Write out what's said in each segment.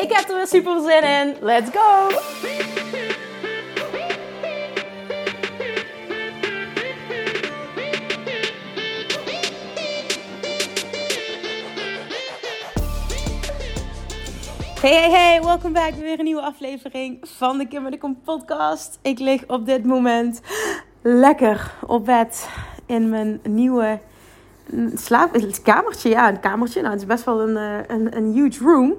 Ik heb er weer super zin in. Let's go! Hey, hey, hey, welkom bij weer een nieuwe aflevering van de Kim en de Kom podcast. Ik lig op dit moment lekker op bed in mijn nieuwe slaapkamertje. Ja, een kamertje. Nou, het is best wel een, eh, een, een huge room.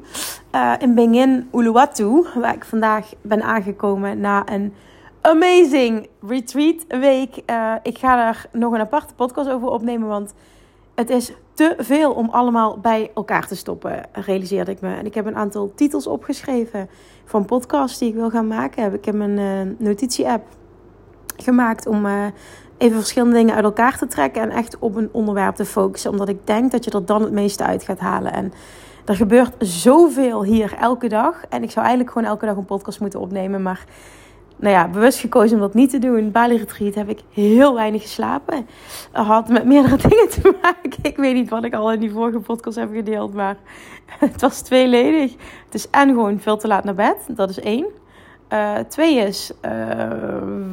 Uh, in Bengin, Uluwatu, waar ik vandaag ben aangekomen na een amazing retreat week. Uh, ik ga daar nog een aparte podcast over opnemen, want het is te veel om allemaal bij elkaar te stoppen, realiseerde ik me. En ik heb een aantal titels opgeschreven van podcasts die ik wil gaan maken. Ik heb een notitie-app gemaakt om even verschillende dingen uit elkaar te trekken en echt op een onderwerp te focussen. Omdat ik denk dat je er dan het meeste uit gaat halen. En er gebeurt zoveel hier elke dag. En ik zou eigenlijk gewoon elke dag een podcast moeten opnemen. Maar nou ja, bewust gekozen om dat niet te doen. Bali Retreat heb ik heel weinig geslapen. Had met meerdere dingen te maken. Ik weet niet wat ik al in die vorige podcast heb gedeeld. Maar het was tweeledig. Het is en gewoon veel te laat naar bed. Dat is één. Uh, twee is,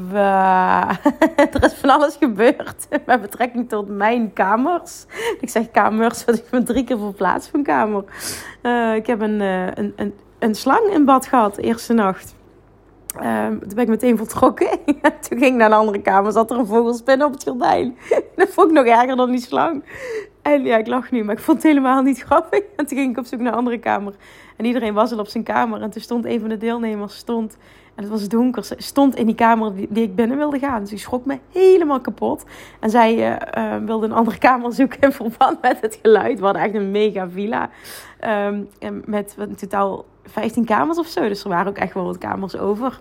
we, er is van alles gebeurd met betrekking tot mijn kamers. Ik zeg kamers, want ik ben drie keer verplaatst van kamer. Uh, ik heb een, een, een, een slang in bad gehad, eerste nacht. Um, toen ben ik meteen vertrokken. toen ging ik naar een andere kamer. Zat er een vogelspin op het gordijn. dat vond ik nog erger dan die slang. Ja, ik lach nu, maar ik vond het helemaal niet grappig. En toen ging ik op zoek naar een andere kamer. En iedereen was al op zijn kamer. En toen stond een van de deelnemers, stond, en het was donker, stond in die kamer die, ik binnen wilde gaan. Dus die schrok me helemaal kapot. En zij uh, uh, wilde een andere kamer zoeken in verband met het geluid. We hadden echt een mega villa. Um, met in totaal 15 kamers of zo. Dus er waren ook echt wel wat kamers over.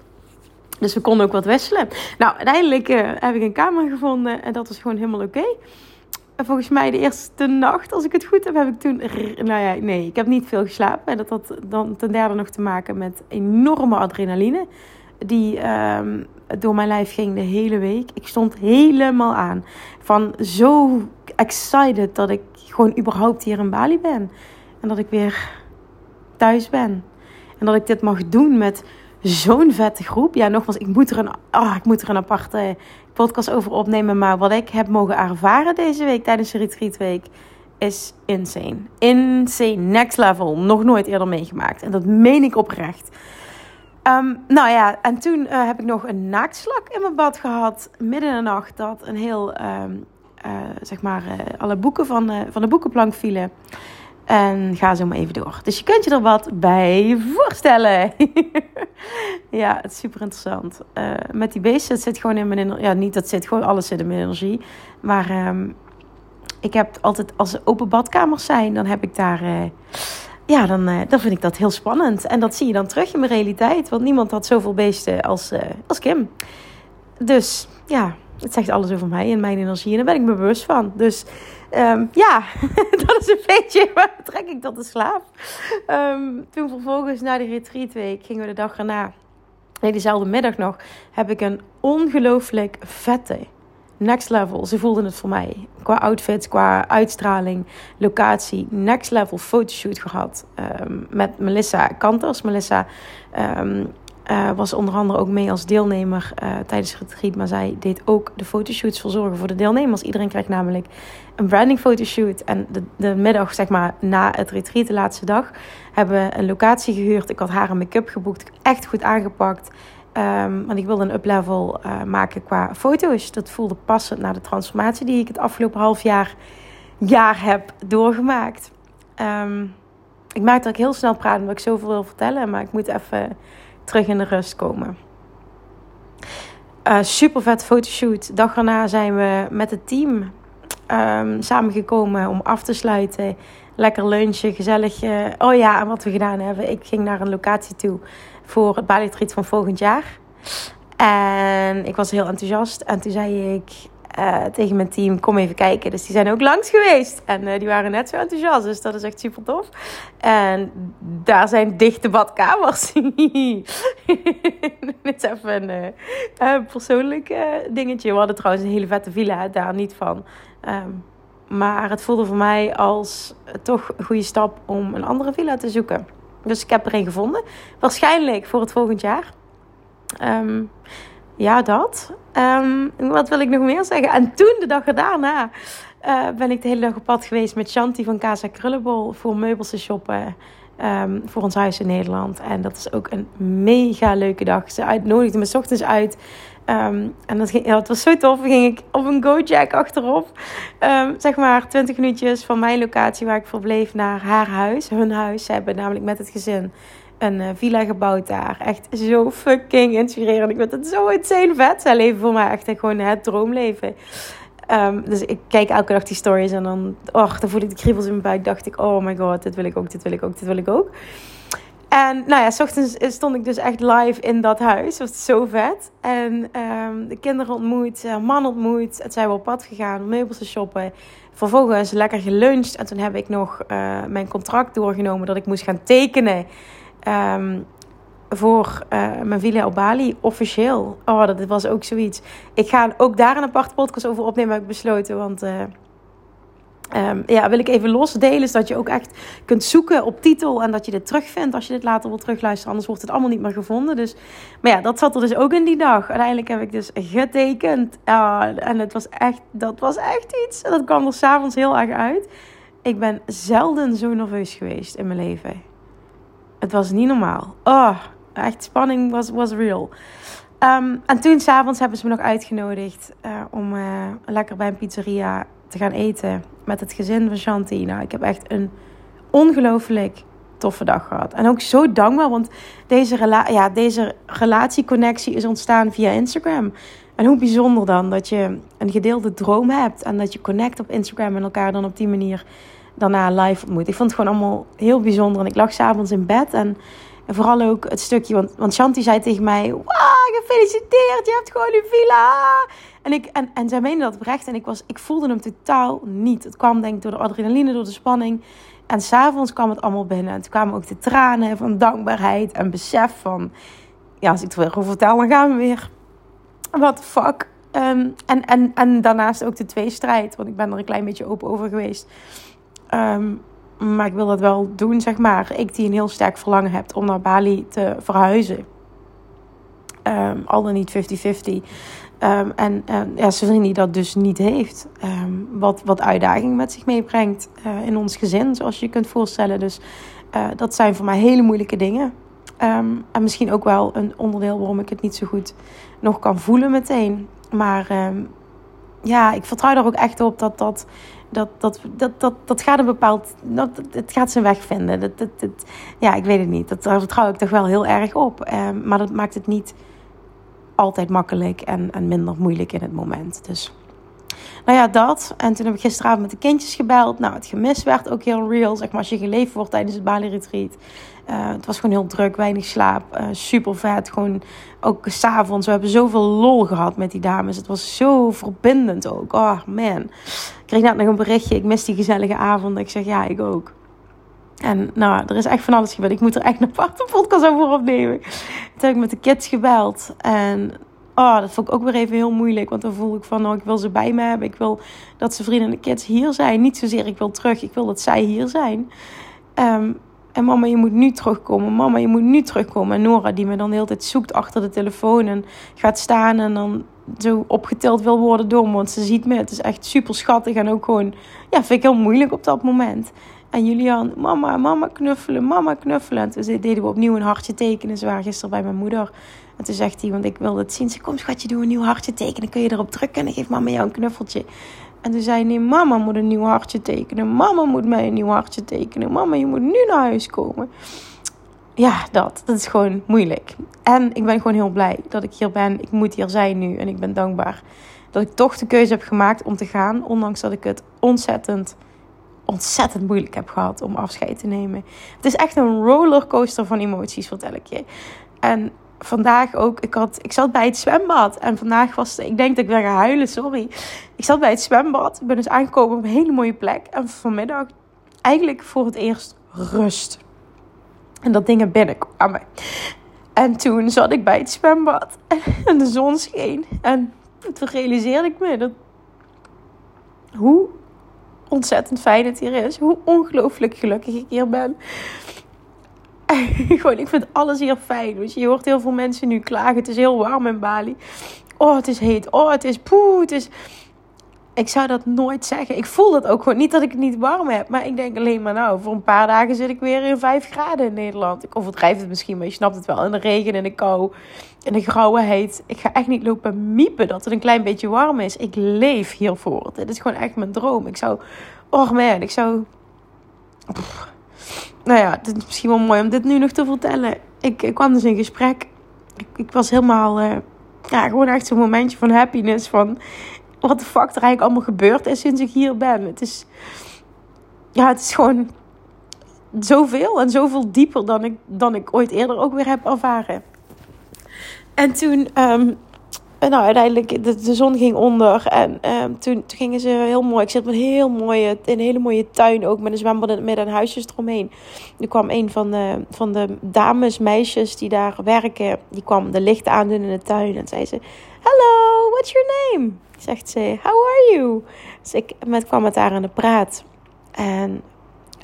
Dus we konden ook wat wisselen. Nou, uiteindelijk uh, heb ik een kamer gevonden en dat was gewoon helemaal oké. Okay. En volgens mij de eerste nacht, als ik het goed heb, heb ik toen... Nou ja, nee, ik heb niet veel geslapen. En dat had dan ten derde nog te maken met enorme adrenaline. Die um, door mijn lijf ging de hele week. Ik stond helemaal aan. Van zo excited dat ik gewoon überhaupt hier in Bali ben. En dat ik weer thuis ben. En dat ik dit mag doen met zo'n vette groep. Ja, nogmaals, ik moet, er een, oh, ik moet er een aparte podcast over opnemen. Maar wat ik heb mogen ervaren deze week tijdens de retreatweek is insane. Insane. Next level. Nog nooit eerder meegemaakt. En dat meen ik oprecht. Um, nou ja, en toen uh, heb ik nog een naaktslak in mijn bad gehad. Midden in de nacht dat een heel, um, uh, zeg maar, uh, alle boeken van, van de boekenplank vielen. En ga zo maar even door. Dus je kunt je er wat bij voorstellen. ja, het is super interessant. Uh, met die beesten, zit gewoon in mijn energie. Ja, niet dat zit gewoon, alles zit in mijn energie. Maar um, ik heb altijd, als er open badkamers zijn, dan heb ik daar. Uh, ja, dan, uh, dan vind ik dat heel spannend. En dat zie je dan terug in mijn realiteit. Want niemand had zoveel beesten als, als Kim. Dus ja, het zegt alles over mij en mijn energie. En daar ben ik me bewust van. Dus um, ja, dat is een beetje waar trek ik tot de slaap. Um, toen vervolgens na de retreatweek gingen we de dag erna, nee, diezelfde middag nog, heb ik een ongelooflijk vette next level. Ze voelden het voor mij. Qua outfits, qua uitstraling, locatie. Next level fotoshoot gehad. Um, met Melissa Kanters. Melissa uh, was onder andere ook mee als deelnemer uh, tijdens het retreat. Maar zij deed ook de fotoshoots verzorgen voor de deelnemers. Iedereen krijgt namelijk een branding fotoshoot. En de, de middag, zeg maar, na het retreat, de laatste dag, hebben we een locatie gehuurd. Ik had haar een make-up geboekt. Echt goed aangepakt. Um, want ik wilde een uplevel uh, maken qua foto's. Dat voelde passend naar de transformatie die ik het afgelopen half jaar, jaar heb doorgemaakt. Um, ik maak dat ik heel snel praat omdat ik zoveel wil vertellen. Maar ik moet even terug in de rust komen. Uh, super vet fotoshoot. Dag erna zijn we met het team um, samengekomen om af te sluiten. Lekker lunchen, gezellig. oh ja, en wat we gedaan hebben. Ik ging naar een locatie toe voor het Bali van volgend jaar. En ik was heel enthousiast. En toen zei ik uh, tegen mijn team: Kom even kijken. Dus die zijn ook langs geweest. En uh, die waren net zo enthousiast. Dus dat is echt super tof. En daar zijn dichte badkamers. Dit is even een uh, persoonlijk dingetje. We hadden trouwens een hele vette villa, daar niet van. Um, maar het voelde voor mij als toch een goede stap om een andere villa te zoeken. Dus ik heb er een gevonden. Waarschijnlijk voor het volgend jaar. Um, ja, dat. Um, wat wil ik nog meer zeggen? En toen, de dag daarna, uh, ben ik de hele dag op pad geweest met Shanti van Casa Krullenbol voor meubels te shoppen. Um, voor ons huis in Nederland. En dat is ook een mega leuke dag. Ze uitnodigde me ochtends uit. Um, en dat, ging, ja, was zo tof. ging ik op een Gojek achterop. Zeg maar 20 minuutjes van mijn locatie waar ik verbleef naar haar huis. Hun huis. Ze hebben namelijk met het gezin een uh, villa gebouwd daar. Echt zo fucking inspirerend. Ik vind het zo insane vet. Zij leven voor mij echt gewoon het droomleven. Um, dus ik kijk elke dag die stories en dan, och, dan voel ik de kriebels in mijn buik. Dacht ik, oh my god, dit wil ik ook, dit wil ik ook, dit wil ik ook. En nou ja, s ochtends stond ik dus echt live in dat huis. Dat was zo vet. En um, de kinderen ontmoet, uh, man ontmoet. Het zijn we op pad gegaan, meubels te shoppen. Vervolgens lekker geluncht. En toen heb ik nog uh, mijn contract doorgenomen dat ik moest gaan tekenen. Um, voor uh, mijn villa op Bali, officieel. Oh, dat was ook zoiets. Ik ga ook daar een aparte podcast over opnemen, heb ik besloten. Want uh, um, ja, wil ik even losdelen. Zodat je ook echt kunt zoeken op titel en dat je dit terugvindt als je dit later wil terugluisteren. Anders wordt het allemaal niet meer gevonden. Dus, maar ja, dat zat er dus ook in die dag. Uiteindelijk heb ik dus getekend. Uh, en het was echt, dat was echt iets. Dat kwam er s'avonds heel erg uit. Ik ben zelden zo nerveus geweest in mijn leven. Het was niet normaal. Oh, echt spanning was, was real. Um, en toen s'avonds hebben ze me nog uitgenodigd uh, om uh, lekker bij een pizzeria te gaan eten met het gezin van Shanti. Nou, ik heb echt een ongelooflijk toffe dag gehad. En ook zo dankbaar, want deze, rela ja, deze relatieconnectie is ontstaan via Instagram. En hoe bijzonder dan dat je een gedeelde droom hebt en dat je connect op Instagram en elkaar dan op die manier daarna live ontmoet. Ik vond het gewoon allemaal heel bijzonder. En ik lag s'avonds in bed en, en, vooral ook het stukje, want, want Shanti zei tegen mij, wauw, gefeliciteerd, je hebt gewoon een villa. En, ik, en, en zij meende dat oprecht en ik, was, ik voelde hem totaal niet. Het kwam denk ik door de adrenaline, door de spanning. En s'avonds kwam het allemaal binnen. En toen kwamen ook de tranen van dankbaarheid en besef van... Ja, als ik het weer over vertel, dan gaan we weer. The fuck? Um, en, en, en daarnaast ook de twee strijd. Want ik ben er een klein beetje open over geweest. Um, maar ik wil dat wel doen, zeg maar. Ik die een heel sterk verlangen heb om naar Bali te verhuizen. Um, al dan niet 50-50. Um, en uh, ja, die dat dus niet heeft. Wat, wat uitdaging met zich meebrengt uh, in ons gezin, zoals je je kunt voorstellen. Dus uh, dat zijn voor mij hele moeilijke dingen. En misschien ook wel een onderdeel waarom ik het niet zo goed nog kan voelen meteen. Maar ja, ik vertrouw er ook echt op dat dat. Dat, dat, dat, dat, dat gaat een bepaald. Dat, het gaat zijn weg vinden. Dat, dat, dat, ja, ik weet het niet. Dat, daar vertrouw ik toch wel heel erg op. maar dat maakt het niet altijd makkelijk en, en minder moeilijk in het moment. Dus nou ja, dat. En toen heb ik gisteravond met de kindjes gebeld. Nou, het gemis werd ook heel real. Zeg maar als je geleefd wordt tijdens het Bali Retreat. Uh, het was gewoon heel druk, weinig slaap. Uh, super vet. Gewoon ook s'avonds. We hebben zoveel lol gehad met die dames. Het was zo verbindend ook. Oh man. Ik kreeg net nog een berichtje. Ik mis die gezellige avond. Ik zeg ja, ik ook. En nou, er is echt van alles gebeurd. Ik moet er echt een aparte podcast over opnemen. Toen heb ik met de kids gebeld. En oh, dat vond ik ook weer even heel moeilijk. Want dan voel ik van, oh, ik wil ze bij me hebben. Ik wil dat ze vrienden en de kids hier zijn. Niet zozeer ik wil terug. Ik wil dat zij hier zijn. Um, en mama, je moet nu terugkomen. Mama, je moet nu terugkomen. En Nora, die me dan de hele tijd zoekt achter de telefoon. En gaat staan en dan zo opgetild wil worden door me. Want ze ziet me. Het is echt super schattig. En ook gewoon, ja, vind ik heel moeilijk op dat moment. En Julian, mama, mama knuffelen, mama knuffelen. En toen deden we opnieuw een hartje tekenen. Ze waren gisteren bij mijn moeder. En toen zegt hij, want ik wilde het zien. Ze kom schatje, doe een nieuw hartje tekenen. Kun je erop drukken en dan geeft mama jou een knuffeltje. En toen zei hij, nee, mama moet een nieuw hartje tekenen. Mama moet mij een nieuw hartje tekenen. Mama, je moet nu naar huis komen. ja, dat. Dat is gewoon moeilijk. En ik ben gewoon heel blij dat ik hier ben. Ik moet hier zijn nu. En ik ben dankbaar dat ik toch de keuze heb gemaakt om te gaan. Ondanks dat ik het ontzettend, ontzettend moeilijk heb gehad om afscheid te nemen. Het is echt een rollercoaster van emoties, vertel ik je. En vandaag ook, ik, had, ik zat bij het zwembad. En vandaag was, ik denk dat ik weer ga huilen, sorry. Ik zat bij het zwembad. Ik ben dus aangekomen op een hele mooie plek. En vanmiddag eigenlijk voor het eerst rust. En dat dingen binnenkwamen. En toen zat ik bij het zwembad. En de zon scheen. En toen realiseerde ik me dat... Hoe ontzettend fijn het hier is. Hoe ongelooflijk gelukkig ik hier ben. Gewoon, ik vind alles hier fijn. Weet je, hoort heel veel mensen nu klagen. Het is heel warm in Bali. Oh, het is heet. Oh, het is poe. Het is... Ik zou dat nooit zeggen. Ik voel dat ook gewoon. Niet dat ik het niet warm heb. Maar ik denk alleen maar nou, voor een paar dagen zit ik weer in 5 graden in Nederland. Ik overdrijf het misschien, maar je snapt het wel. In de regen, in de kou, in de grauwe heet. Ik ga echt niet lopen miepen dat het een klein beetje warm is. Ik leef hiervoor. Dit is gewoon echt mijn droom. Ik zou... Oh man, ik zou... Nou ja, het is misschien wel mooi om dit nu nog te vertellen. Ik, ik kwam dus in gesprek. Ik, ik was helemaal... Uh, ja, gewoon echt zo'n momentje van happiness. Van wat de fuck er eigenlijk allemaal gebeurd is sinds ik hier ben. Het is, ja, het is gewoon zoveel en zoveel dieper dan ik, dan ik ooit eerder ook weer heb ervaren. En toen, um, nou uiteindelijk, de, de, zon ging onder en um, toen, toen gingen ze heel mooi. Ik zit met een heel mooie, in een hele mooie tuin ook met een zwembad in het midden en huisjes eromheen. Er kwam een van de, van de dames, meisjes die daar werken, die kwam de lichten aandoen in de tuin en zei ze: Hello, what's your name? Zegt ze, how are you? Dus ik met, kwam met haar aan de praat. En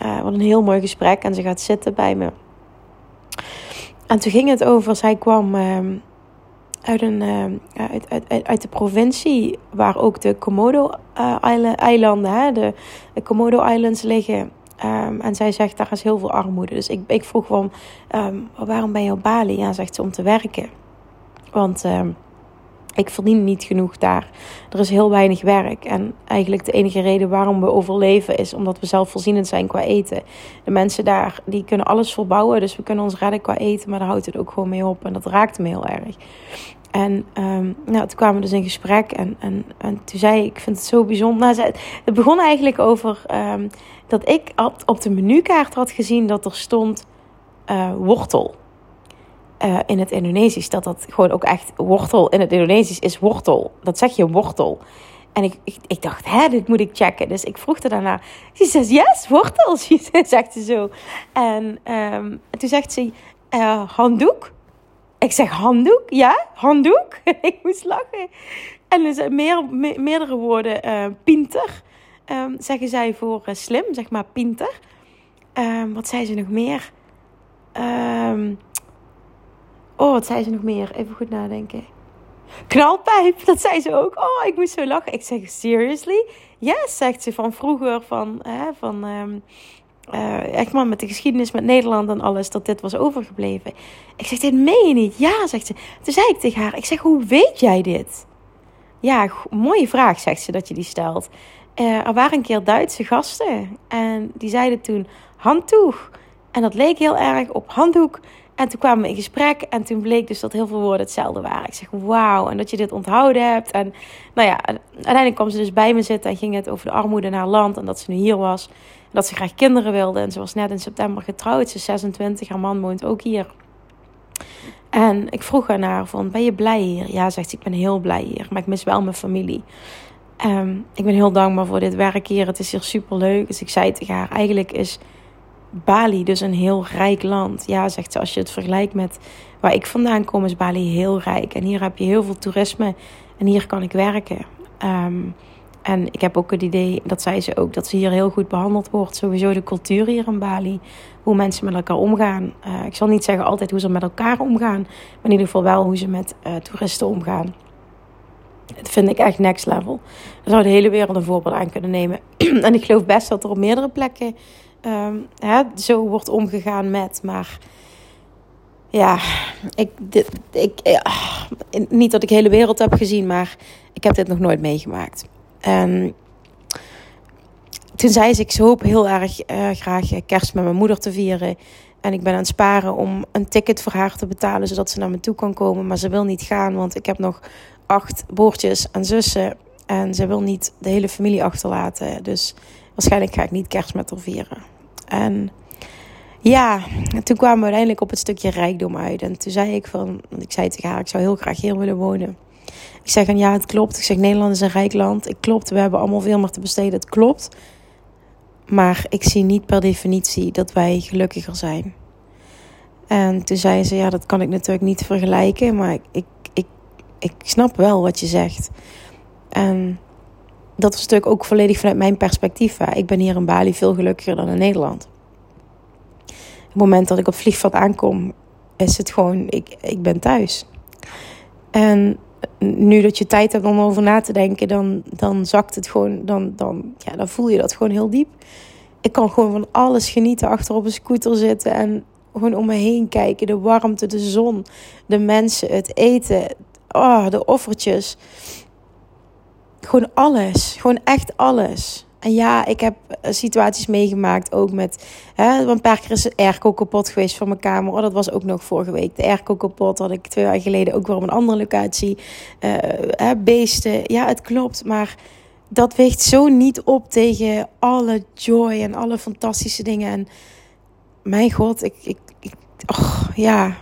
uh, wat een heel mooi gesprek. En ze gaat zitten bij me. En toen ging het over, zij kwam uh, uit, een, uh, uit, uit, uit de provincie waar ook de Komodo-eilanden, uh, de, Komodo-islands liggen. Um, en zij zegt, daar is heel veel armoede. Dus ik, ik vroeg van, um, waarom ben je op Bali? Ja, zegt ze, om te werken. Want... Um, ik verdien niet genoeg daar. Er is heel weinig werk. En eigenlijk de enige reden waarom we overleven is omdat we zelfvoorzienend zijn qua eten. De mensen daar die kunnen alles verbouwen. Dus we kunnen ons redden qua eten. Maar daar houdt het ook gewoon mee op. En dat raakte me heel erg. En nou, toen kwamen we dus in gesprek. En, en, en toen zei ik, ik vind het zo bijzonder. Nou, het begon eigenlijk over um, dat ik op de menukaart had gezien dat er stond uh, wortel. Uh, in het Indonesisch. Dat dat gewoon ook echt wortel in het Indonesisch is wortel. Dat zeg je wortel. En ik, ik, dacht, hè, dit moet ik checken. Dus ik vroeg er daarna. Ze zegt, yes, wortel. zegt ze zo. En um, toen zegt ze, uh, handdoek. Ik zeg, handdoek? Ja, handdoek? ik moest lachen. En er zijn meer, me, meerdere woorden. Uh, pinter. Um, zeggen zij voor slim, zeg maar pinter. Um, wat zei ze nog meer? Oh, wat zei ze nog meer? Even goed nadenken. Knalpijp, dat zei ze ook. Oh, ik moest zo lachen. Ik zeg, seriously? Yes, zegt ze van vroeger, van, hè, van um, uh, echt maar met de geschiedenis met Nederland en alles, dat dit was overgebleven. Ik zeg, dit meen je niet? Ja, zegt ze. Toen zei ik tegen haar, ik zeg, hoe weet jij dit? Ja, mooie vraag, zegt ze, dat je die stelt. Uh, er waren een keer Duitse gasten en die zeiden toen handdoek. En dat leek heel erg op handdoek. En toen kwamen we in gesprek en toen bleek dus dat heel veel woorden hetzelfde waren. Ik zeg, wauw, en dat je dit onthouden hebt. En nou ja, uiteindelijk kwam ze dus bij me zitten en ging het over de armoede in haar land. En dat ze nu hier was. En dat ze graag kinderen wilde. En ze was net in september getrouwd. Ze is 26, haar man woont ook hier. En ik vroeg haar naar van, ben je blij hier? Ja, zegt ze, ik ben heel blij hier. Maar ik mis wel mijn familie. Um, ik ben heel dankbaar voor dit werk hier. Het is hier super leuk. Dus ik zei tegen haar, eigenlijk is Bali dus een heel rijk land. Ja, zegt ze, als je het vergelijkt met waar ik vandaan kom, is Bali heel rijk. En hier heb je heel veel toerisme en hier kan ik werken. Um, en ik heb ook het idee, dat zei ze ook, dat ze hier heel goed behandeld wordt. Sowieso de cultuur hier in Bali. Hoe mensen met elkaar omgaan. Uh, ik zal niet zeggen altijd hoe ze met elkaar omgaan. Maar in ieder geval wel hoe ze met uh, toeristen omgaan. Dat vind ik echt next level. Daar zou de hele wereld een voorbeeld aan kunnen nemen. en ik geloof best dat er op meerdere plekken um, hè, zo wordt omgegaan met. Maar ja, ik, ik, ja, niet dat ik de hele wereld heb gezien, maar ik heb dit nog nooit meegemaakt. En toen zei ze, ik hoop heel erg uh, graag kerst met mijn moeder te vieren. En ik ben aan het sparen om een ticket voor haar te betalen, zodat ze naar me toe kan komen. Maar ze wil niet gaan, want ik heb nog acht broertjes en zussen. En ze wil niet de hele familie achterlaten. Dus waarschijnlijk ga ik niet kerst met haar vieren. En ja, toen kwamen we uiteindelijk op het stukje rijkdom uit. En toen zei ik van, want ik zei tegen haar, ik zou heel graag hier willen wonen. Ik zeg en ja, het klopt. Ik zeg, Nederland is een rijk land. Ik klopt, we hebben allemaal veel meer te besteden. Het klopt. Maar ik zie niet per definitie dat wij gelukkiger zijn. En toen zei ze, ja, dat kan ik natuurlijk niet vergelijken. Maar ik, ik, snap wel wat je zegt. En dat was natuurlijk ook volledig vanuit mijn perspectief. Ik ben hier in Bali veel gelukkiger dan in Nederland. Op het moment dat ik op vliegveld aankom, is het gewoon, ik, ik ben thuis. En nu dat je tijd hebt om over na te denken, dan, dan zakt het gewoon, dan, dan, ja, dan voel je dat gewoon heel diep. Ik kan gewoon van alles genieten, achter op een scooter zitten en gewoon om me heen kijken. De warmte, de zon, de mensen, het eten, oh, de offertjes. Gewoon alles, gewoon echt alles. En ja, ik heb eh, situaties meegemaakt ook met... Hè, een paar keer is de airco kapot geweest van mijn kamer. Oh, dat was ook nog vorige week. De airco kapot had ik twee jaar geleden ook weer op een andere locatie. Uh, beesten, ja, het klopt. Maar dat weegt zo niet op tegen alle joy en alle fantastische dingen. En mijn god, ik... ik, ik oh, ja,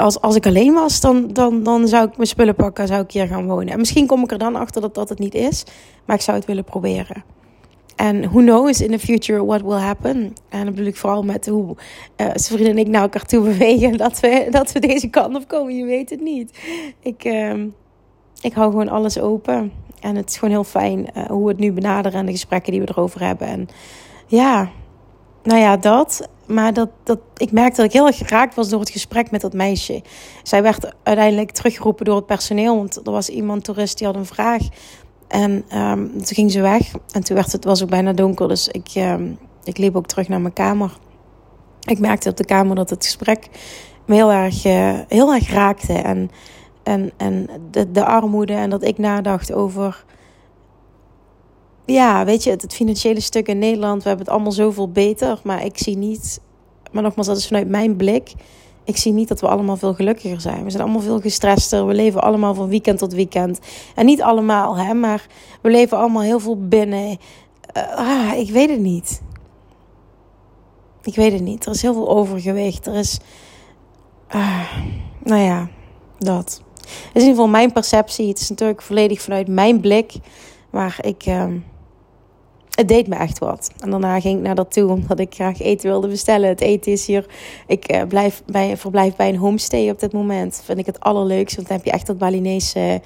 als, als ik alleen was, dan, dan, dan zou ik mijn spullen pakken, zou ik hier gaan wonen. En misschien kom ik er dan achter dat dat het niet is, maar ik zou het willen proberen. En who knows in the future what will happen. En dan bedoel ik vooral met hoe uh, zijn vrienden en ik naar elkaar toe bewegen. Dat we, dat we deze kant op komen. Je weet het niet. Ik, uh, ik hou gewoon alles open. En het is gewoon heel fijn uh, hoe we het nu benaderen. En de gesprekken die we erover hebben. En ja, nou ja, dat. Maar dat, dat, ik merkte dat ik heel erg geraakt was door het gesprek met dat meisje. Zij werd uiteindelijk teruggeroepen door het personeel. Want er was iemand, toerist, die had een vraag. En um, toen ging ze weg. En toen werd het, was ook bijna donker. Dus ik, um, ik liep ook terug naar mijn kamer. Ik merkte op de kamer dat het gesprek me heel erg, uh, heel erg raakte. En, en, en de, de armoede. En dat ik nadacht over ja, weet je, het, financiële stuk in Nederland, we hebben het allemaal zoveel beter. Maar ik zie niet, maar nogmaals, dat is vanuit mijn blik. Ik zie niet dat we allemaal veel gelukkiger zijn. We zijn allemaal veel gestrester. We leven allemaal van weekend tot weekend. En niet allemaal, hè, maar we leven allemaal heel veel binnen. Uh, ah, ik weet het niet. Ik weet het niet. Er is heel veel overgewicht. Er is. Uh, nou ja, dat. Het is in ieder geval mijn perceptie. Het is natuurlijk volledig vanuit mijn blik. Maar ik. Uh, het deed me echt wat. En daarna ging ik naar dat toe omdat ik graag eten wilde bestellen. Het eten is hier. Ik uh, blijf bij, verblijf bij een homestay op dit moment. Vind ik het allerleukste. Want dan heb je echt dat Balinese,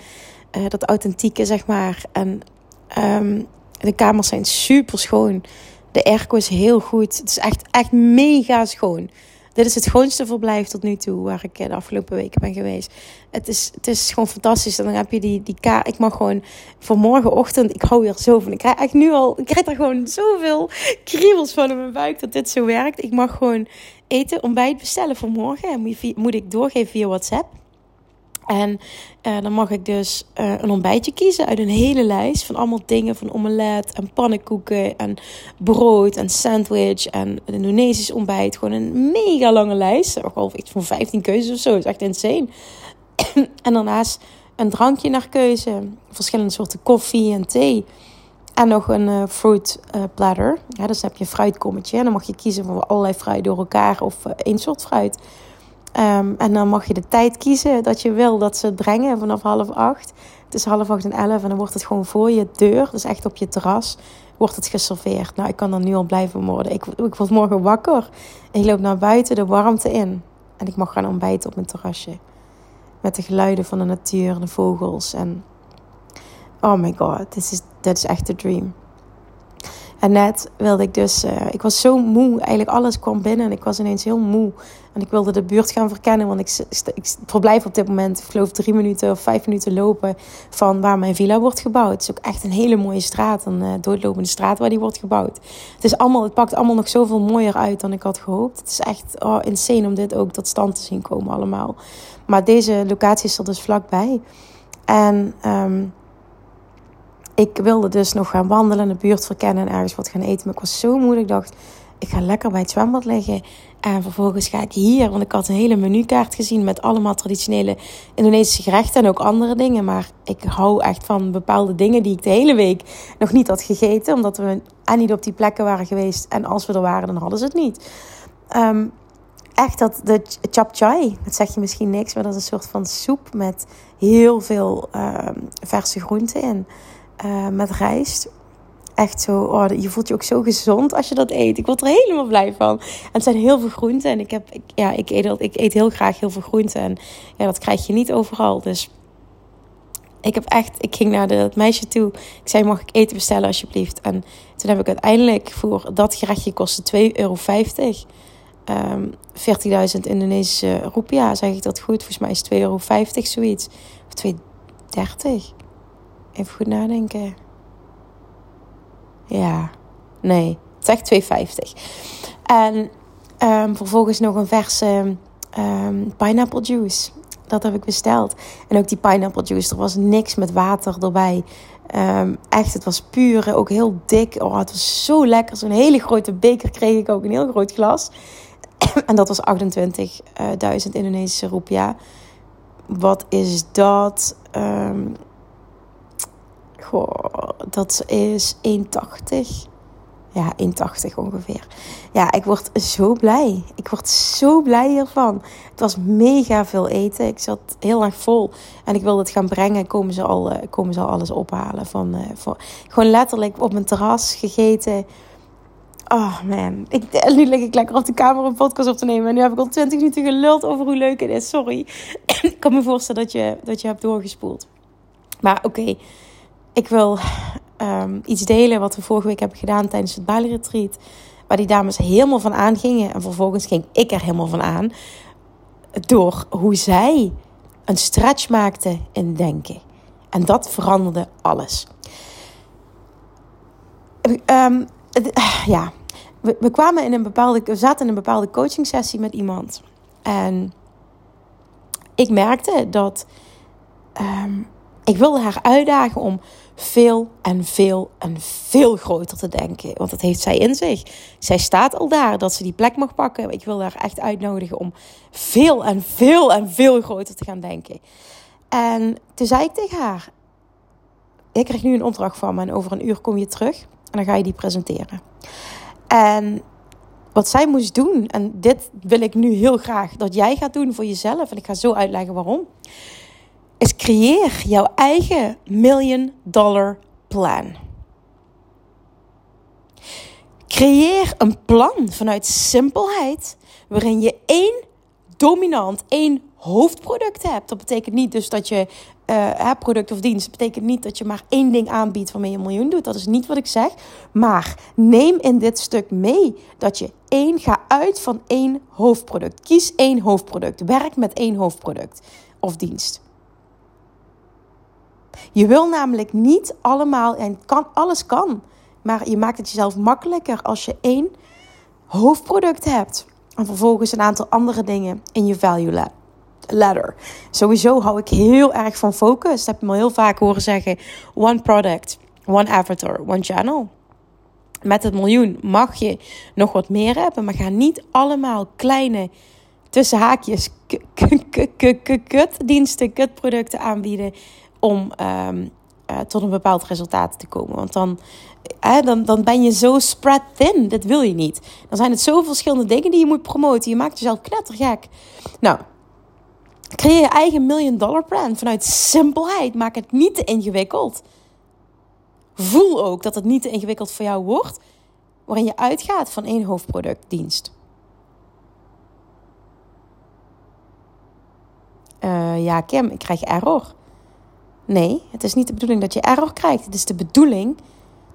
uh, dat authentieke, zeg maar. En um, de kamers zijn super schoon. De airco is heel goed. Het is echt, echt mega schoon. Dit is het schoonste verblijf tot nu toe waar ik eh, de afgelopen weken ben geweest. Het is, het is gewoon fantastisch. En dan heb je die, die kaart. Ik mag gewoon voor morgenochtend. Ik hou weer zo van. Ik krijg echt nu al. Ik krijg er gewoon zoveel kriebels van in mijn buik dat dit zo werkt. Ik mag gewoon eten, ontbijt bestellen voor morgen. En moet ik doorgeven via WhatsApp. En uh, dan mag ik dus uh, een ontbijtje kiezen uit een hele lijst van allemaal dingen. Van omelet en pannenkoeken en brood en sandwich en een Indonesisch ontbijt. Gewoon een mega lange lijst. Ook al iets van 15 keuzes of zo. Dat is echt insane. en daarnaast een drankje naar keuze. Verschillende soorten koffie en thee. En nog een uh, fruit platter. Ja, dus dan heb je een fruitkommetje. En dan mag je kiezen van allerlei fruit door elkaar of één soort fruit. Um, en dan mag je de tijd kiezen dat je wil dat ze het brengen vanaf half acht. Het is half acht en elf en dan wordt het gewoon voor je deur, dus echt op je terras, wordt het geserveerd. Nou, ik kan dan nu al blijven worden. Ik, ik word morgen wakker. Ik loop naar buiten, de warmte in. En ik mag gaan ontbijten op mijn terrasje. Met de geluiden van de natuur, de vogels. En oh my god, dit is, is echt de dream. En net wilde ik dus, uh, ik was zo moe. Eigenlijk alles kwam binnen en ik was ineens heel moe. En ik wilde de buurt gaan verkennen, want ik, ik verblijf op dit moment, ik geloof drie minuten of vijf minuten lopen van waar mijn villa wordt gebouwd. Het is ook echt een hele mooie straat, een uh, doodlopende straat waar die wordt gebouwd. Het, is allemaal, het pakt allemaal nog zoveel mooier uit dan ik had gehoopt. Het is echt oh, insane om dit ook tot stand te zien komen allemaal. Maar deze locatie is er dus vlakbij. En... Um, ik wilde dus nog gaan wandelen, de buurt verkennen en ergens wat gaan eten. Maar ik was zo moe. Ik dacht, ik ga lekker bij het zwembad liggen. En vervolgens ga ik hier, want ik had een hele menukaart gezien met allemaal traditionele Indonesische gerechten en ook andere dingen. Maar ik hou echt van bepaalde dingen die ik de hele week nog niet had gegeten. Omdat we niet op die plekken waren geweest. En als we er waren, dan hadden ze het niet. Um, echt dat de chap chai, dat zeg je misschien niks, maar dat is een soort van soep met heel veel uh, verse groenten in. Uh, met rijst. Echt zo, oh, je voelt je ook zo gezond als je dat eet. Ik word er helemaal blij van. En het zijn heel veel groenten. En ik, heb, ja, ik, eet, ik eet heel graag heel veel groenten. En ja, dat krijg je niet overal. Dus ik heb echt, ik ging naar de, meisje toe. Ik zei, mag ik eten bestellen alsjeblieft? En toen heb ik uiteindelijk voor dat gerechtje kostte 2,50 euro um, ehm, 14.000 Indonesische roepia, zeg ik dat goed? Volgens mij is 2,50 euro zoiets. Of 2,30. Even goed nadenken. Ja, nee, het is echt 2,50. En um, vervolgens nog een verse um, pineapple juice. Dat heb ik besteld. En ook die pineapple juice, er was niks met water erbij. Um, echt, het was puur, ook heel dik. Oh, het was zo lekker. Zo'n hele grote beker kreeg ik ook, een heel groot glas. en dat was 28.000 Indonesische roepia. Wat is dat? Dat is 1,80. Ja, 1,80 ongeveer. Ja, ik word zo blij. Ik word zo blij hiervan. Het was mega veel eten. Ik zat heel erg vol. En ik wilde het gaan brengen. Komen ze al, uh, komen ze al alles ophalen. Van, uh, van, gewoon letterlijk op mijn terras gegeten. Oh man, ik, nu lig ik lekker op de kamer een podcast op te nemen. En nu heb ik al 20 minuten geluld over hoe leuk het is. Sorry. ik kan me voorstellen dat je, dat je hebt doorgespoeld. Maar oké, ik wil um, iets delen wat we vorige week hebben gedaan tijdens het Bali Retreat. Waar die dames helemaal van aangingen. En vervolgens ging ik er helemaal van aan. Door hoe zij een stretch maakte in denken. En dat veranderde alles. Um, ja, we, kwamen in een bepaalde, we zaten in een bepaalde coaching sessie met iemand. En ik merkte dat um, ik wilde haar uitdagen om veel en veel en veel groter te denken. Want dat heeft zij in zich. Zij staat al daar dat ze die plek mag pakken. Ik wil haar echt uitnodigen om veel en veel en veel groter te gaan denken. En toen zei ik tegen haar: Ik krijg nu een opdracht van me en over een uur kom je terug en dan ga je die presenteren. En wat zij moest doen, en dit wil ik nu heel graag dat jij gaat doen voor jezelf, en ik ga zo uitleggen waarom is creëer jouw eigen million dollar plan. Creëer een plan vanuit simpelheid waarin je één dominant, één hoofdproduct hebt. Dat betekent niet dus dat je uh, product of dienst. Dat betekent niet dat je maar één ding aanbiedt waarmee je een miljoen doet. Dat is niet wat ik zeg. Maar neem in dit stuk mee dat je één, ga uit van één hoofdproduct. Kies één hoofdproduct. Werk met één hoofdproduct of dienst. Je wil namelijk niet allemaal, en kan, alles kan, maar je maakt het jezelf makkelijker als je één hoofdproduct hebt. En vervolgens een aantal andere dingen in je value ladder. Sowieso hou ik heel erg van focus. Dat heb je me heel vaak horen zeggen. One product, one avatar, one channel. Met het miljoen mag je nog wat meer hebben, maar ga niet allemaal kleine tussen haakjes kutdiensten, kutproducten aanbieden om um, uh, tot een bepaald resultaat te komen. Want dan, dan, dan ben je zo spread thin. Dat wil je niet. Dan zijn het zoveel verschillende dingen die je moet promoten. Je maakt jezelf knettergek. Nou, creëer je eigen million dollar plan vanuit simpelheid. Maak het niet te ingewikkeld. Voel ook dat het niet te ingewikkeld voor jou wordt. Waarin je uitgaat van één hoofdproductdienst. Uh, ja, Kim, ik krijg error. Nee, het is niet de bedoeling dat je error krijgt. Het is de bedoeling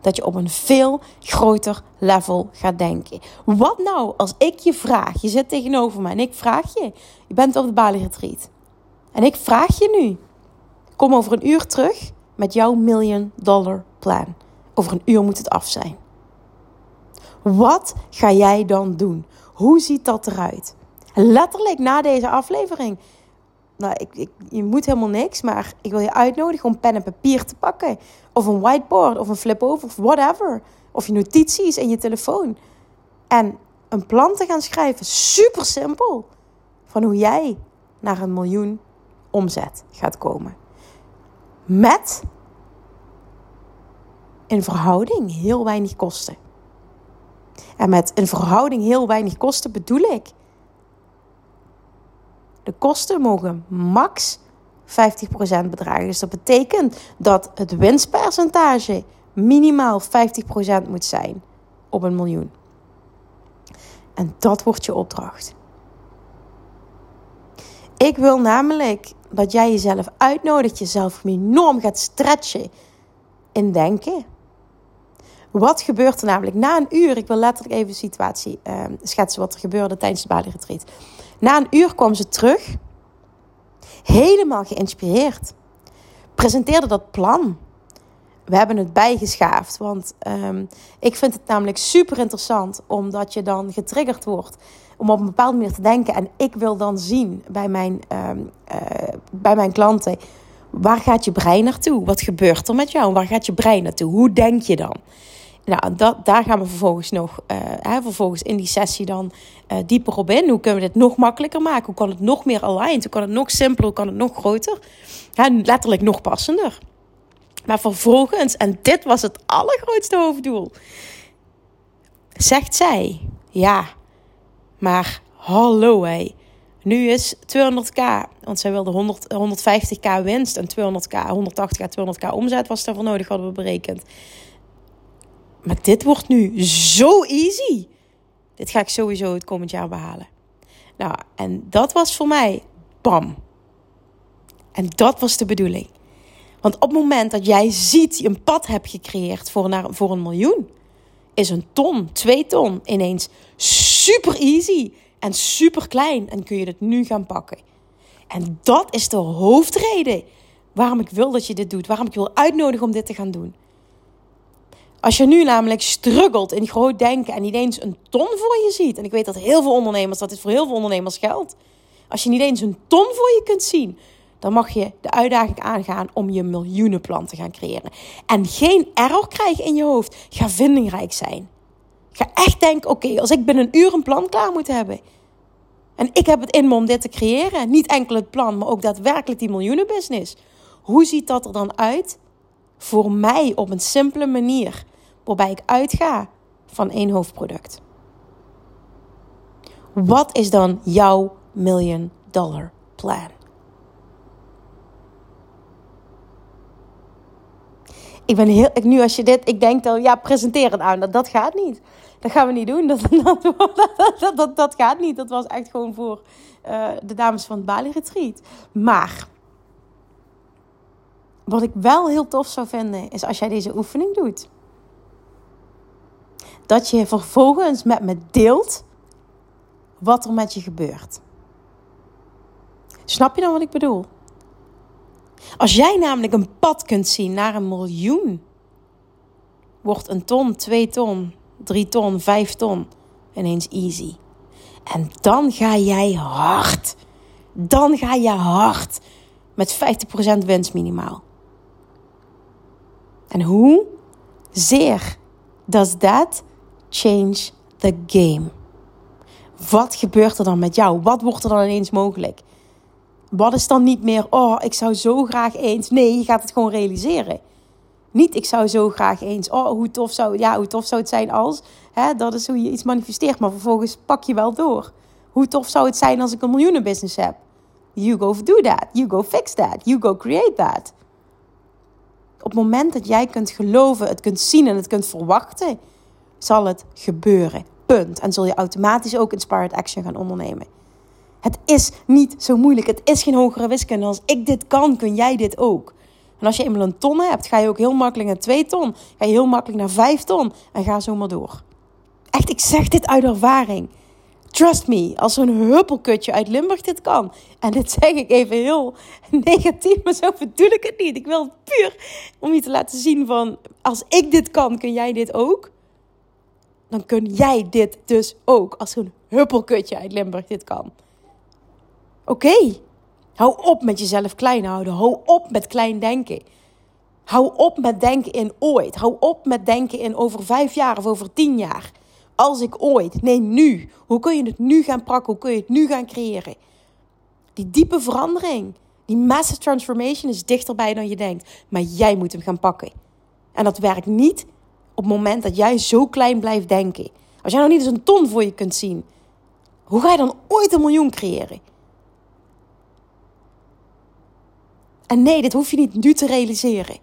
dat je op een veel groter level gaat denken. Wat nou als ik je vraag, je zit tegenover me en ik vraag je, je bent op de Bali Retreat. En ik vraag je nu, kom over een uur terug met jouw million dollar plan. Over een uur moet het af zijn. Wat ga jij dan doen? Hoe ziet dat eruit? Letterlijk na deze aflevering nou, ik, ik, je moet helemaal niks, maar ik wil je uitnodigen om pen en papier te pakken. Of een whiteboard, of een flip-over, of whatever. Of je notities in je telefoon. En een plan te gaan schrijven, super simpel, van hoe jij naar een miljoen omzet gaat komen. Met in verhouding heel weinig kosten. En met een verhouding heel weinig kosten bedoel ik. De kosten mogen max 50% bedragen. Dus dat betekent dat het winstpercentage minimaal 50% moet zijn op een miljoen. En dat wordt je opdracht. Ik wil namelijk dat jij jezelf uitnodigt, jezelf enorm gaat stretchen in denken. Wat gebeurt er namelijk na een uur? Ik wil letterlijk even de situatie uh, schetsen wat er gebeurde tijdens de Bali Retreat. Na een uur kwam ze terug, helemaal geïnspireerd. Presenteerde dat plan. We hebben het bijgeschaafd, want um, ik vind het namelijk super interessant, omdat je dan getriggerd wordt om op een bepaalde manier te denken. En ik wil dan zien bij mijn, um, uh, bij mijn klanten, waar gaat je brein naartoe? Wat gebeurt er met jou? Waar gaat je brein naartoe? Hoe denk je dan? Nou, dat, daar gaan we vervolgens nog, uh, hè, vervolgens in die sessie dan uh, dieper op in. Hoe kunnen we dit nog makkelijker maken? Hoe kan het nog meer aligned? Hoe kan het nog simpeler? Hoe kan het nog groter? Hè, letterlijk nog passender. Maar vervolgens, en dit was het allergrootste hoofddoel, zegt zij: Ja, maar hallo hé. Nu is 200k, want zij wilde 100, 150k winst en 200k, 180k, 200k omzet was daarvoor nodig, hadden we berekend. Maar dit wordt nu zo easy. Dit ga ik sowieso het komend jaar behalen. Nou, en dat was voor mij bam. En dat was de bedoeling. Want op het moment dat jij ziet, je een pad hebt gecreëerd voor, naar, voor een miljoen, is een ton, twee ton ineens super easy en super klein. En kun je het nu gaan pakken. En dat is de hoofdreden waarom ik wil dat je dit doet. Waarom ik wil uitnodigen om dit te gaan doen. Als je nu namelijk struggelt in groot denken en niet eens een ton voor je ziet. En ik weet dat heel veel ondernemers, dat dit voor heel veel ondernemers geldt. Als je niet eens een ton voor je kunt zien, dan mag je de uitdaging aangaan om je miljoenenplan te gaan creëren. En geen error krijgen in je hoofd. Ga vindingrijk zijn. Ga echt denken, oké, als ik binnen een uur een plan klaar moet hebben. En ik heb het in me om dit te creëren. Niet enkel het plan, maar ook daadwerkelijk die miljoenenbusiness. Hoe ziet dat er dan uit? Voor mij op een simpele manier. Waarbij ik uitga van één hoofdproduct. Wat is dan jouw million dollar plan? Ik ben heel, ik, nu als je dit, ik denk dan, ja, presenteer het aan. Dat, dat gaat niet. Dat gaan we niet doen. Dat, dat, dat, gaat niet. Dat was echt gewoon voor uh, de dames van het Bali Retreat. Maar wat ik wel heel tof zou vinden, is als jij deze oefening doet. Dat je vervolgens met me deelt wat er met je gebeurt. Snap je dan wat ik bedoel? Als jij namelijk een pad kunt zien naar een miljoen, wordt een ton, twee ton, drie ton, vijf ton ineens easy. En dan ga jij hard. Dan ga je hard met 50% winst minimaal. En hoe zeer does that change the game? Wat gebeurt er dan met jou? Wat wordt er dan ineens mogelijk? Wat is dan niet meer, oh, ik zou zo graag eens. Nee, je gaat het gewoon realiseren. Niet, ik zou zo graag eens. Oh, hoe tof zou, ja, hoe tof zou het zijn als. Hè, dat is hoe je iets manifesteert. Maar vervolgens pak je wel door. Hoe tof zou het zijn als ik een miljoenenbusiness heb? You go do that. You go fix that. You go create that. Op het moment dat jij kunt geloven, het kunt zien en het kunt verwachten, zal het gebeuren. Punt. En zul je automatisch ook inspired action gaan ondernemen. Het is niet zo moeilijk. Het is geen hogere wiskunde. Als ik dit kan, kun jij dit ook. En als je eenmaal een ton hebt, ga je ook heel makkelijk naar 2 ton. Ga je heel makkelijk naar 5 ton. En ga zo maar door. Echt, ik zeg dit uit ervaring. Trust me, als zo'n huppelkutje uit Limburg dit kan. En dit zeg ik even heel negatief, maar zo bedoel ik het niet. Ik wil het puur om je te laten zien van... Als ik dit kan, kun jij dit ook. Dan kun jij dit dus ook. Als zo'n huppelkutje uit Limburg dit kan. Oké, hou op met jezelf klein houden. Hou op met klein denken. Hou op met denken in ooit. Hou op met denken in over vijf jaar of over tien jaar. als ik ooit. Nee, nu. Hoe kun je het nu gaan pakken? Hoe kun je het nu gaan creëren? Die diepe verandering, die massive transformation is dichterbij dan je denkt. Maar jij moet hem gaan pakken. En dat werkt niet op het moment dat jij zo klein blijft denken. Als jij nog niet eens een ton voor je kunt zien, hoe ga je dan ooit een miljoen creëren? En nee, dit hoef je niet nu te realiseren.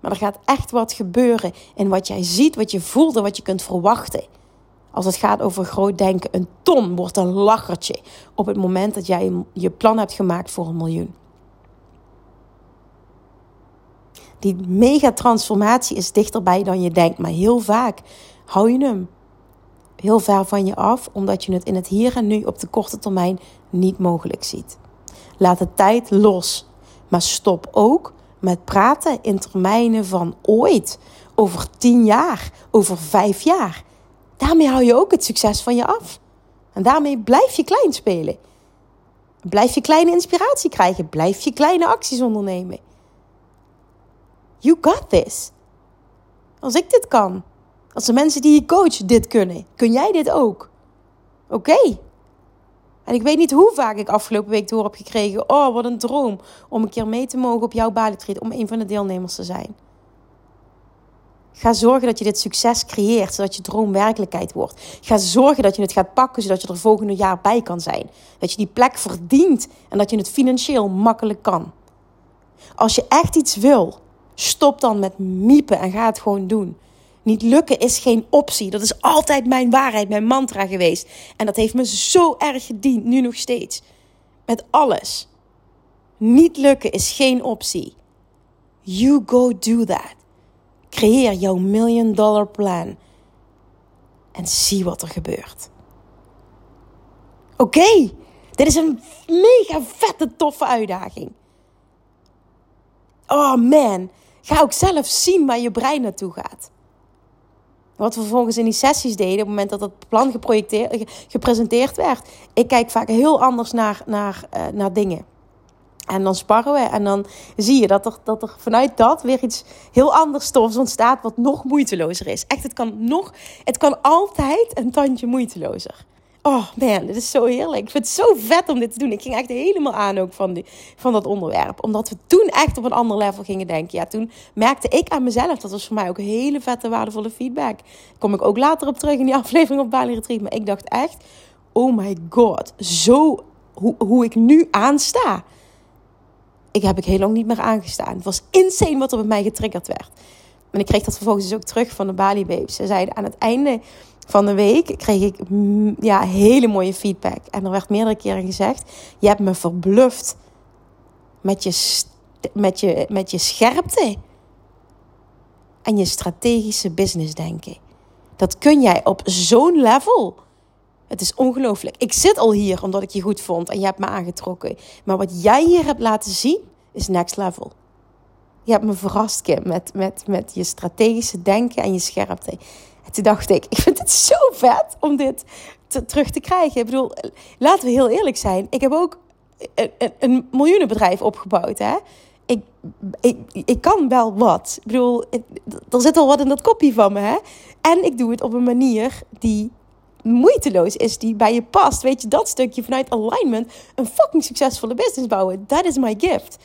Maar er gaat echt wat gebeuren in wat jij ziet, wat je voelt en wat je kunt verwachten. Als het gaat over groot denken, een ton wordt een lachertje op het moment dat jij je plan hebt gemaakt voor een miljoen. Die megatransformatie is dichterbij dan je denkt, maar heel vaak hou je hem heel ver van je af, omdat je het in het hier en nu op de korte termijn niet mogelijk ziet. Laat de tijd los, maar stop ook met praten in termijnen van ooit, over tien jaar, over vijf jaar. Daarmee hou je ook het succes van je af. En daarmee blijf je klein spelen. Blijf je kleine inspiratie krijgen. Blijf je kleine acties ondernemen. You got this. Als ik dit kan, als de mensen die je coach dit kunnen, kun jij dit ook. Oké. En ik weet niet hoe vaak ik afgelopen week door heb gekregen: oh, wat een droom om een keer mee te mogen op jouw Bali om een van de deelnemers te zijn. Ga zorgen dat je dit succes creëert, zodat je droom werkelijkheid wordt. Ga zorgen dat je het gaat pakken, zodat je er volgende jaar bij kan zijn. Dat je die plek verdient en dat je het financieel makkelijk kan. Als je echt iets wil, stop dan met miepen en ga het gewoon doen. Niet lukken is geen optie. Dat is altijd mijn waarheid, mijn mantra geweest. En dat heeft me zo erg gediend, nu nog steeds. Met alles. Niet lukken is geen optie. You go do that. Creëer jouw million dollar plan. En zie wat er gebeurt. Oké, dit is een mega vette, toffe uitdaging. Oh man, ga ook zelf zien waar je brein naartoe gaat. Wat we vervolgens in die sessies deden, op het moment dat het plan gepresenteerd werd. Ik kijk vaak heel anders naar, naar, uh, naar dingen. En dan sparren we en dan zie je dat er, dat er vanuit dat weer iets heel anders stofs ontstaat wat nog moeitelozer is. Echt, het kan nog, het kan altijd een tandje moeitelozer. Oh man, dit is zo heerlijk. Ik vind het zo vet om dit te doen. Ik ging echt helemaal aan ook van, van dat onderwerp. Omdat we toen echt op een ander level gingen denken. Ja, toen merkte ik aan mezelf, dat was voor mij ook een hele vette, waardevolle feedback. Kom ik ook later op terug in die aflevering op Bali Retreat. Maar ik dacht echt, oh my god, zo hoe, hoe ik nu aansta ik heb ik heel lang niet meer aangestaan. Het was insane wat er bij mij getriggerd werd. En ik kreeg dat vervolgens dus ook terug van de Bali Babes. Ze zeiden aan het einde van de week kreeg ik mm, ja, hele mooie feedback. En er werd meerdere keren gezegd: Je hebt me verbluft met je, met je, met je scherpte en je strategische business denken. Dat kun jij op zo'n level. Het is ongelooflijk. Ik zit al hier omdat ik je goed vond en je hebt me aangetrokken. Maar wat jij hier hebt laten zien is next level. Je hebt me verrast, Kim, met, met, met je strategische denken en je scherpte. En toen dacht ik, ik vind het zo vet om dit te, terug te krijgen. Ik bedoel, laten we heel eerlijk zijn. Ik heb ook een, een, miljoenenbedrijf opgebouwd, hè. Ik, ik, ik kan wel wat. Ik bedoel, er zit al wat in dat kopje van me, hè. En ik doe het op een manier die moeiteloos is, die bij je past. Weet je, dat stukje vanuit alignment, een fucking succesvolle business bouwen. That is my gift.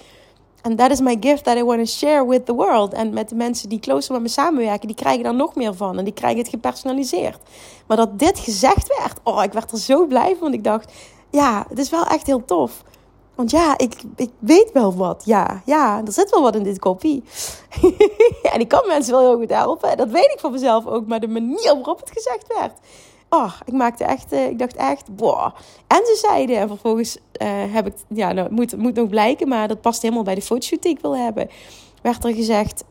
And that is my gift that I want to share with the world. En met de mensen die closer met me samenwerken, die krijgen daar nog meer van. En die krijgen het gepersonaliseerd. Maar dat dit gezegd werd, oh, ik werd er zo blij van. Want ik dacht, ja, het is wel echt heel tof. Want ja, ik, ik weet wel wat. Ja, ja, er zit wel wat in dit kopie. en ik kan mensen wel heel goed helpen. Dat weet ik van mezelf ook. Maar de manier waarop het gezegd werd oh, ik maakte echt, uh, ik dacht echt, boah. En ze zeiden, en vervolgens uh, heb ik, ja, nou, moet, moet nog blijken, maar dat past helemaal bij de fotoshoot die ik wil hebben. Werd er gezegd,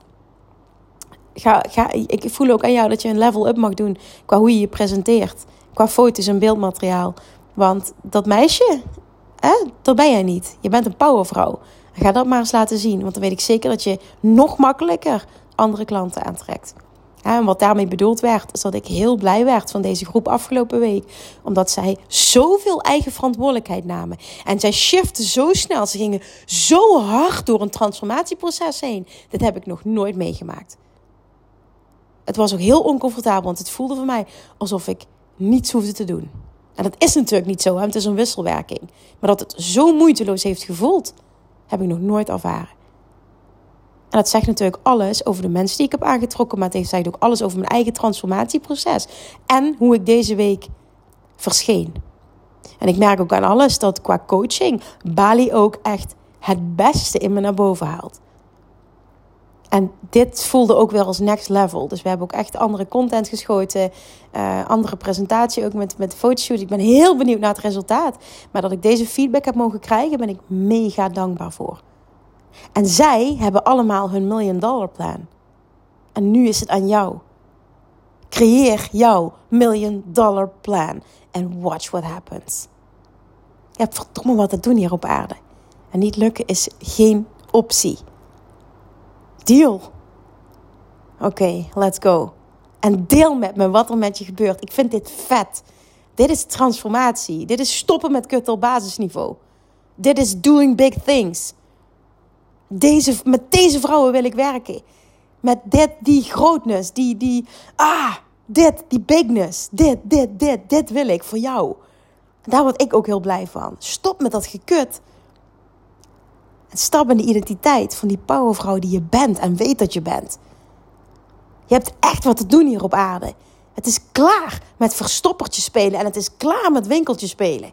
ga, ga, ik voel ook aan jou dat je een level up mag doen qua hoe je je presenteert. Qua foto's en beeldmateriaal. Want dat meisje, hè, dat ben jij niet. Je bent een powervrouw. Ga dat maar eens laten zien, want dan weet ik zeker dat je nog makkelijker andere klanten aantrekt. En wat daarmee bedoeld werd, is dat ik heel blij werd van deze groep afgelopen week. Omdat zij zoveel eigen verantwoordelijkheid namen. En zij shiften zo snel. Ze gingen zo hard door een transformatieproces heen. Dit heb ik nog nooit meegemaakt. Het was ook heel oncomfortabel, want het voelde voor mij alsof ik niets hoefde te doen. En dat is natuurlijk niet zo, hè? het is een wisselwerking. Maar dat het zo moeiteloos heeft gevoeld, heb ik nog nooit ervaren. En dat zegt natuurlijk alles over de mensen die ik heb aangetrokken, maar het zegt ook alles over mijn eigen transformatieproces. En hoe ik deze week verscheen. En ik merk ook aan alles dat qua coaching Bali ook echt het beste in me naar boven haalt. En dit voelde ook weer als next level. Dus we hebben ook echt andere content geschoten. Uh, andere presentatie ook met, met fotoshoot. Ik ben heel benieuwd naar het resultaat. Maar dat ik deze feedback heb mogen krijgen, ben ik mega dankbaar voor. En zij hebben allemaal hun million dollar plan. En nu is het aan jou. Creëer jouw million dollar plan. En watch what happens. Je hebt verdomme wat te doen hier op aarde. En niet lukken is geen optie. Deal. Oké, let's go. En deel met me wat er met je gebeurt. Ik vind dit vet. Dit is transformatie. Dit is stoppen met kutten op basisniveau. Dit is doing big things. Deze, met deze vrouwen wil ik werken. Met dit, die grootness, die, die, ah, dit, die bigness. Dit, dit, dit, dit wil ik voor jou. Daar word ik ook heel blij van. Stop met dat gekut. En stap in de identiteit van die powervrouw die je bent en weet dat je bent. Je hebt echt wat te doen hier op aarde. Het is klaar met verstoppertje spelen en het is klaar met winkeltje spelen.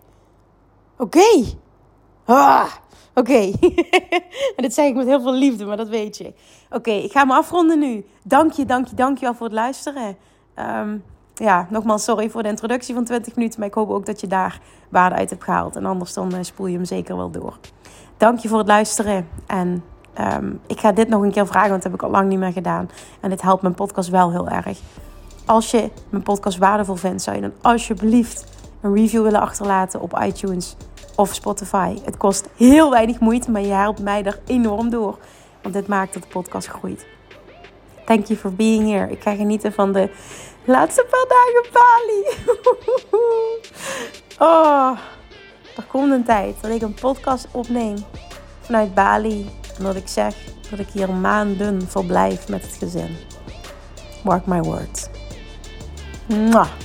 Oké. Ah, Oké. en dit zeg ik met heel veel liefde, maar dat weet je. Oké, ik ga me afronden nu. Dank je, dank je, dank je wel voor het luisteren. Um, ja, nogmaals, sorry voor de introductie van 20 minuten. Maar ik hoop ook dat je daar waarde uit hebt gehaald. En anders dan uh, spoel je hem zeker wel door. Dank je voor het luisteren. En um, ik ga dit nog een keer vragen, want dat heb ik al lang niet meer gedaan. En dit helpt mijn podcast wel heel erg. Als je mijn podcast waardevol vindt, zou je dan alsjeblieft een review willen achterlaten op iTunes of Spotify. Het kost heel weinig moeite, maar je helpt mij er enorm door. Want dit maakt dat de podcast groeit. Thank you for being here. Ik ga genieten van de laatste paar dagen Bali. oh, er komt een tijd dat ik een podcast opneem vanuit Bali. En ik zeg dat ik hier maanden verblijf met het gezin. Mark my words. Mwah.